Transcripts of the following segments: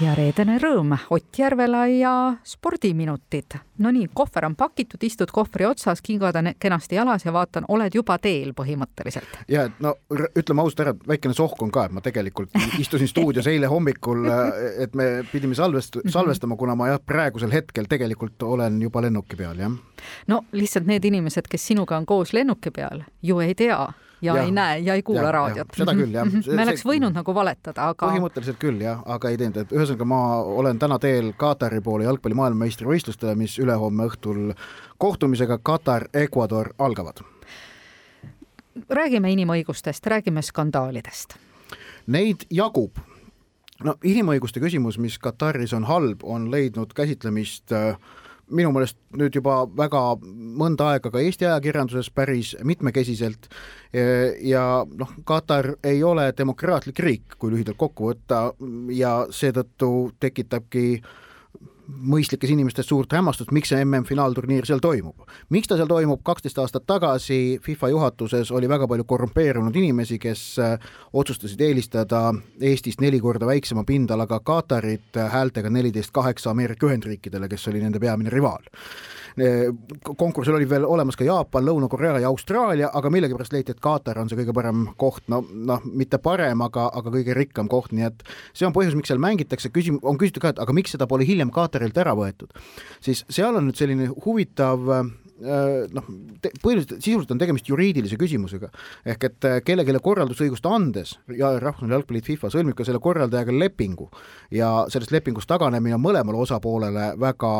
ja reedene rõõm, Ott Järvela ja spordiminutid. Nonii, kohver on pakitud, istud kohvri otsas, kingad on kenasti jalas ja vaatan, oled juba teel põhimõtteliselt. ja et no ütleme ausalt ära, väikene sohk on ka, et ma tegelikult istusin stuudios eile hommikul, et me pidime salvest-, mhm. salvestama, kuna ma jah, praegusel hetkel tegelikult olen juba lennuki peal, jah. no lihtsalt need inimesed, kes sinuga on koos lennuki peal, ju ei tea ja, ei näe ja ei kuula raadiot. seda küll jah. Me oleks võinud nagu valetada, aga. põhimõtteliselt küll jah, aga ei teinud, et ühesõnaga ma olen täna teel Katari poole jalgpalli maailmameistrivõistlustele, mis ülehomme õhtul kohtumisega Katar, Ecuador algavad. räägime inimõigustest, räägime skandaalidest. Neid jagub. no inimõiguste küsimus, mis Kataris on halb, on leidnud käsitlemist äh, minu meelest nüüd juba väga mõnda aega ka Eesti ajakirjanduses päris mitmekesiselt. Ja noh, Katar ei ole demokraatlik riik, kui lühidalt kokku võtta ja seetõttu tekitabki äh, mõistlikes inimestes suurt hämmastust, miks see MM-finaalturniir seal toimub. miks ta seal toimub, kaksteist aastat tagasi FIFA juhatuses oli väga palju korrumpeerunud inimesi, kes äh, otsustasid eelistada Eestist neli korda väiksema pindalaga Katarit häältega neliteist kaheksa Ameerika Ühendriikidele, kes oli nende peamine rivaal konkursil oli veel olemas ka Jaapan, Lõuna-Korea ja Austraalia, aga millegipärast leiti, et Katar on see kõige parem koht, no noh, mitte parem, aga, aga kõige rikkam koht, nii et see on põhjus, miks seal mängitakse, küsim-, on küsitud ka, et aga miks seda pole hiljem Katarilt ära võetud. siis seal on nüüd selline huvitav noh, põhiliselt sisuliselt on tegemist juriidilise küsimusega, ehk et äh, kellelegi korraldusõigust andes ja Rahvusvaheline Jalgpalliliit FIFA sõlmib ka selle korraldajaga lepingu. Ja sellest lepingust taganemine on mõlemale osapoolele väga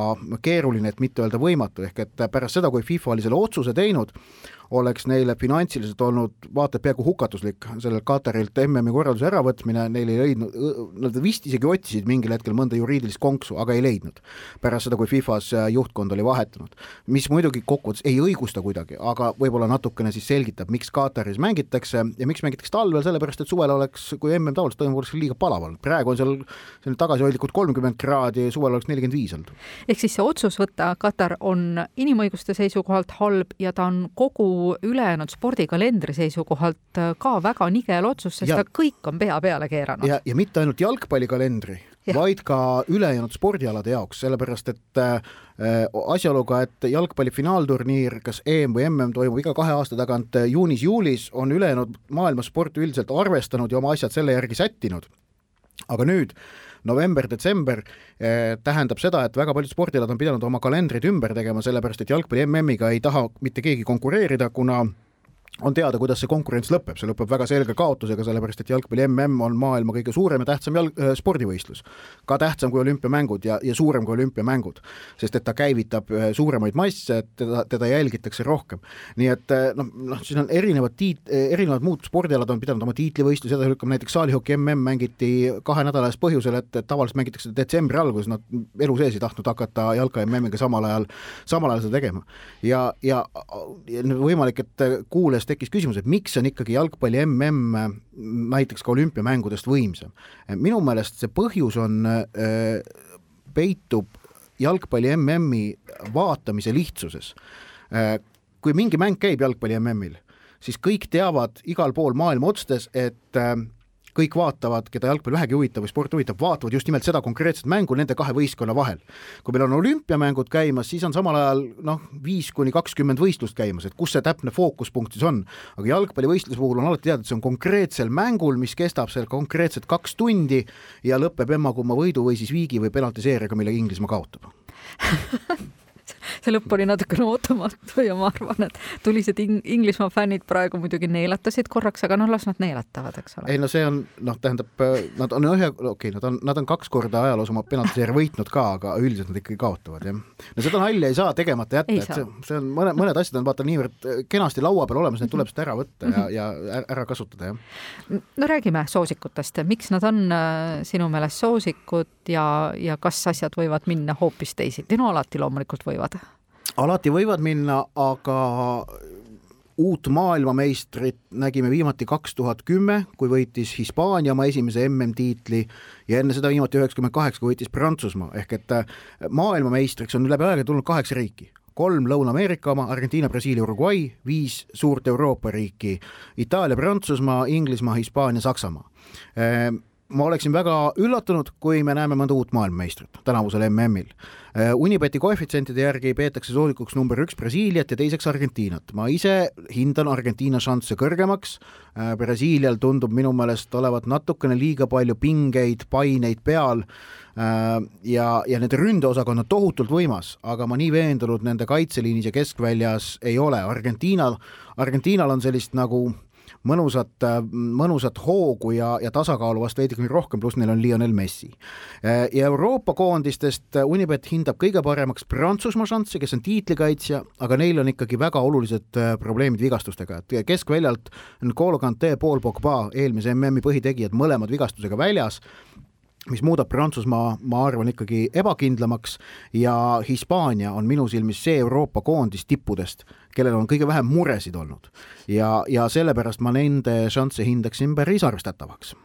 keeruline, et mitte öelda võimatu, ehk et pärast seda, kui FIFA oli selle otsuse teinud, oleks neile finantsiliselt olnud vaata et peaaegu hukatuslik sellelt Katarilt MM-i korralduse äravõtmine, neil ei leidnud, nad vist isegi otsisid mingil hetkel mõnda juriidilist konksu, aga ei leidnud. pärast seda, kui Fifas äh, juhtkond oli vahetunud. mis muidugi kokkuvõttes ei õigusta kuidagi, aga võib-olla natukene siis selgitab, miks Kataris mängitakse ja miks mängitakse talvel, sellepärast et suvel oleks, kui MM tavaliselt toimub, oleks liiga palav olnud, praegu on seal selline tagasihoidlikud kolmkümmend kraadi, suvel oleks nelikümmend viis olnud. ehk siis see otsus võtta Katar on inimõiguste seisukohalt halb ja ta on kogu ülejäänud spordikalendri seisukohalt äh, ka väga nigel otsus, sest ja, ta kõik on pea peale keeranud. ja, ja mitte ainult jalgpallikalendri, vaid ka ülejäänud spordialade jaoks, sellepärast et äh, asjaoluga, et jalgpalli finaalturniir, kas EM või MM toimub iga kahe aasta tagant äh, juunis-juulis, on ülejäänud maailma sport üldiselt arvestanud ja oma asjad selle järgi sättinud. Aga nüüd november-detsember eh, tähendab seda, et väga paljud spordialad on pidanud oma kalendrid ümber tegema, sellepärast et jalgpalli MM-iga ei taha mitte keegi konkureerida, kuna on teada, kuidas see konkurents lõpeb, see lõpeb väga selge kaotusega, sellepärast et jalgpalli mm on maailma kõige suurem ja tähtsam jalg- äh,, spordivõistlus. ka tähtsam kui olümpiamängud ja, ja suurem kui olümpiamängud, sest et ta käivitab äh, suuremaid masse, teda, teda jälgitakse rohkem. nii et äh, noh, noh, siin on erinevad tiit-, erinevad muud spordialad on pidanud oma tiitlivõistlusi edasi lükkama, näiteks saalihoki mm mängiti kahe nädala eest põhjusel, et, et tavaliselt mängitakse detsembri alguses, nad elu sees ei tahtnud hakata jalka MM-iga samal ajal, samal ajal seda tegema. ja, ja, ja võimalik, et kuulajas seepärast tekkis küsimus, et miks on ikkagi jalgpalli mm näiteks ka olümpiamängudest võimsam. minu meelest see põhjus on, äh, peitub jalgpalli MM-i vaatamise lihtsuses. Äh, kui mingi mäng käib jalgpalli MM-il, siis kõik teavad igal pool maailma otstes, et äh, kõik vaatavad, keda jalgpall vähegi huvitab või sport huvitab, vaatavad just nimelt seda konkreetset mängu nende kahe võistkonna vahel. kui meil on olümpiamängud käimas, siis on samal ajal noh, viis kuni kakskümmend võistlust käimas, et kus see täpne fookuspunkt siis on. aga jalgpallivõistluse puhul on alati teada, et see on konkreetsel mängul, mis kestab seal konkreetselt kaks tundi ja lõpeb emma-kumma võidu või siis viigi või penaltiseeriaga, millega Inglismaa kaotab see lõpp oli natukene ootamatu ja ma arvan, et tulised ing Inglismaa fännid praegu muidugi neelatasid korraks, aga noh, las nad neelatavad, eks ole. ei no see on noh, tähendab, nad on ühe, okei okay,, nad on, nad on kaks korda ajaloos oma penaltiseeri võitnud ka, aga üldiselt nad ikkagi kaotavad, jah. no seda nalja ei saa tegemata jätta, et see, see on mõne, mõned asjad on vaata niivõrd kenasti laua peal olemas, need tuleb sealt ära võtta ja, ja ära kasutada, jah. no räägime soosikutest, miks nad on äh, sinu meelest soosikud ja, ja kas asjad võivad minna hoopis teisiti, no alati loomulikult võivad alati võivad minna, aga uut maailmameistrit nägime viimati kaks tuhat kümme, kui võitis Hispaania oma esimese MM-tiitli ja enne seda viimati üheksakümmend kaheksa, kui võitis Prantsusmaa, ehk et äh, maailmameistriks on läbi aegade tulnud kaheksa riiki. Kolm Lõuna-Ameerika oma, Argentiina, Brasiilia, Uruguay, viis suurt Euroopa riiki, Itaalia, Prantsusmaa, Inglismaa, Hispaania, Saksamaa ma oleksin väga üllatunud, kui me näeme mõnda uut maailmameistrit tänavusel MM-il. Äh, Unibeti koefitsientide järgi peetakse soolikuks number üks Brasiiliat ja teiseks Argentiinat. ma ise hindan Argentiina šansse kõrgemaks, äh, Brasiilial tundub minu meelest olevat natukene liiga palju pingeid, paineid peal äh, ja, ja nende ründeosakond on tohutult võimas, aga ma nii veendunud nende kaitseliinis ja keskväljas ei ole, Argentiinal, Argentiinal on sellist nagu mõnusat, mõnusat hoogu ja, ja tasakaalu vast veidikene rohkem, pluss neil on Lionel Messi. ja Euroopa koondistest Unibet hindab kõige paremaks Prantsusmaa šanssi, kes on tiitlikaitsja, aga neil on ikkagi väga olulised äh, probleemid vigastustega, et keskväljalt N'Golo Kante, Paul Pogba, eelmise MM-i põhitegijad, mõlemad vigastusega väljas mis muudab Prantsusmaa, ma arvan, ikkagi ebakindlamaks ja Hispaania on minu silmis see Euroopa koondis tippudest, kellel on kõige vähem muresid olnud. ja, ja sellepärast ma nende šansse hindaksin päris arvestatavaks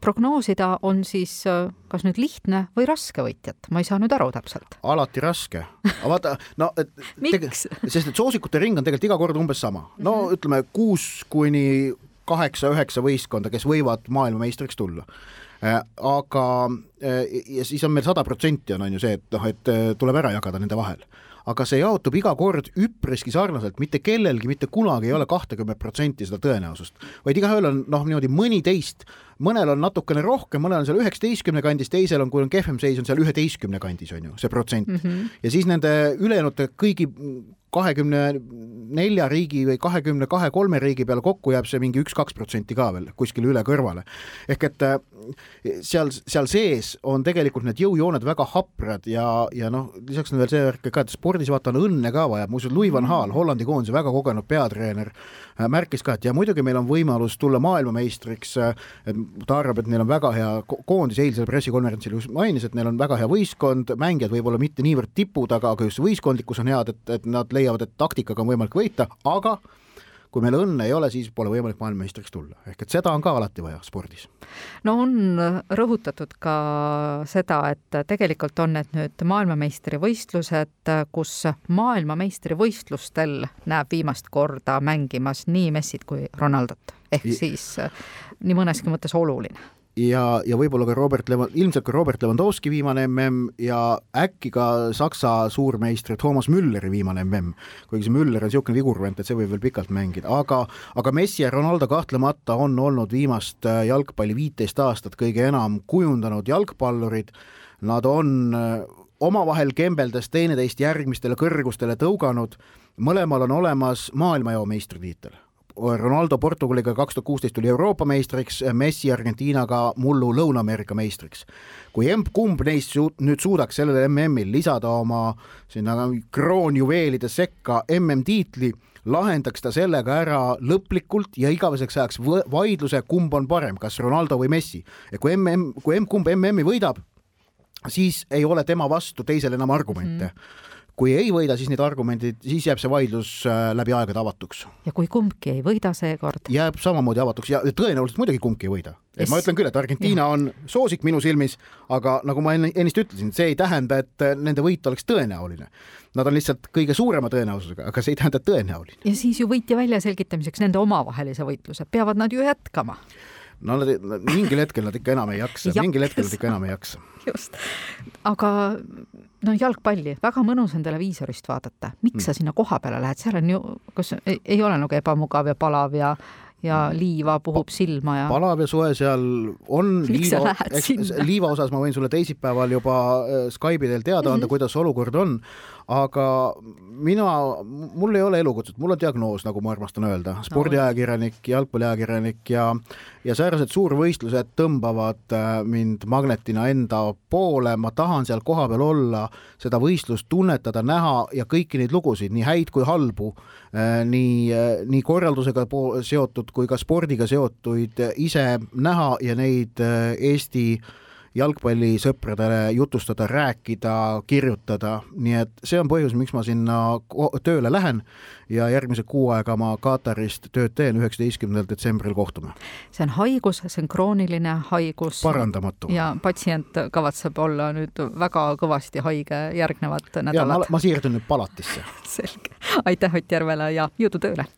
prognoosida on siis kas nüüd lihtne või raske võitjat, ma ei saa nüüd aru täpselt. alati raske, aga vaata, no et sest et soosikute ring on tegelikult iga kord umbes sama, no -hmm. ütleme kuus kuni kaheksa-üheksa võistkonda, kes võivad maailmameistriks tulla Äh, aga äh, ja siis on meil sada protsenti on, on ju see, et noh, et äh, tuleb ära jagada nende vahel aga see jaotub iga kord üpriski sarnaselt, mitte kellelgi mitte kunagi ei ole kahtekümmet protsenti seda tõenäosust, vaid igaühel on noh, niimoodi mõniteist, mõnel on natukene rohkem, mõnel on seal üheksateistkümne kandis, teisel on, kui on kehvem seis, on seal üheteistkümne kandis, on ju, see protsent mm. -hmm. ja siis nende ülejäänute kõigi kahekümne nelja riigi või kahekümne kahe, kolme riigi peale kokku jääb see mingi üks-kaks protsenti ka veel kuskile üle kõrvale. ehk et äh, seal, seal sees on tegelikult need jõujooned väga haprad ja, ja noh, lisaks on veel see värk ka, et spordis vaata on õnne ka vaja, muuseas Louis van Gaal, Hollandi koondise väga kogenud peatreener, äh, märkis ka, et ja muidugi meil on võimalus tulla maailmameistriks, äh, ta arvab, et neil on väga hea koondis, eilsel pressikonverentsil just mainis, et neil on väga hea võistkond, mängijad võib-olla mitte niivõrd tipud, aga, aga just võistkondlikkus on head, et, et nad leiavad, et taktikaga on võimalik võita, aga kui meil õnne ei ole, siis pole võimalik maailmameistriks tulla, ehk et seda on ka alati vaja spordis. no on rõhutatud ka seda, et tegelikult on need nüüd maailmameistrivõistlused, kus maailmameistrivõistlustel näeb viimast korda mängimas nii Messit kui Ronaldot, ehk siis nii mõneski mõttes oluline ja, ja võib-olla ka Robert Levan-, ilmselt ka Robert Lewandowski viimane mm ja äkki ka Saksa suurmeistri Toomas Mülleri viimane mm. kuigi see Müller on niisugune vigurvend, et see võib veel pikalt mängida, aga, aga Messi ja Ronaldo kahtlemata on olnud viimast äh, jalgpalli viiteist aastat kõige enam kujundanud jalgpallurid, nad on äh, omavahel kembeldes teineteist järgmistele kõrgustele tõuganud, mõlemal on olemas maailmajao meistritiitel Ronaldo Portugaliga kaks tuhat kuusteist tuli Euroopa meistriks, Messi Argentiinaga mullu Lõuna-Ameerika meistriks. kui emb-kumb neist su-, nüüd suudaks sellel MM-il lisada oma sinna kroonjuveelide sekka MM-tiitli, lahendaks ta sellega ära lõplikult ja igaveseks ajaks vaidluse, kumb on parem, kas Ronaldo või Messi. ja kui MM, kui emb-kumb MM-i võidab, siis ei ole tema vastu teisel enam argumente mm. Kui ei võida, siis need argumendid, siis jääb see vaidlus äh, läbi aegade avatuks. ja kui kumbki ei võida seekord? jääb samamoodi avatuks ja tõenäoliselt muidugi kumbki ei võida. et ma ütlen küll, et Argentiina ja. on soosik minu silmis, aga nagu ma ennist ütlesin, see ei tähenda, et äh, nende võit oleks tõenäoline. Nad on lihtsalt kõige suurema tõenäosusega, aga see ei tähenda, tõenäoline. ja siis ju võitja väljaselgitamiseks nende omavahelise võitluse peavad nad ju jätkama no nad, mingil hetkel nad ikka enam ei jaksa, mingil hetkel nad ikka enam ei jaksa. just, aga no jalgpalli, väga mõnus on televiisorist vaadata, miks mm. sa sinna koha peale lähed, seal on ju, kas ei, ei ole nagu ebamugav ja palav ja ja liiva puhub silma ja. palav ja soe seal on. miks liiva, sa lähed sinna? liiva osas ma võin sulle teisipäeval juba äh, Skype'i teel teada anda mm, -hmm. kuidas olukord on, aga mina, mul ei ole elukutset, mul on diagnoos, nagu ma armastan öelda, spordiajakirjanik, jalgpalliajakirjanik ja ja säärased suurvõistlused tõmbavad äh, mind magnetina enda poole, ma tahan seal kohapeal olla, seda võistlust tunnetada, näha ja kõiki neid lugusid, nii häid kui halbu, äh, nii, nii korraldusega seotud kui ka spordiga seotuid ise näha ja neid Eesti jalgpallisõpradele jutustada, rääkida, kirjutada, nii et see on põhjus, miks ma sinna tööle lähen ja järgmise kuu aega ma Katarist tööd teen, üheksateistkümnendal detsembril kohtume. see on haigus, see on krooniline haigus. parandamatu. ja patsient kavatseb olla nüüd väga kõvasti haige järgnevat nädalat. ma siirdun nüüd palatisse selge, aitäh Ott Järvele ja jõudu tööle!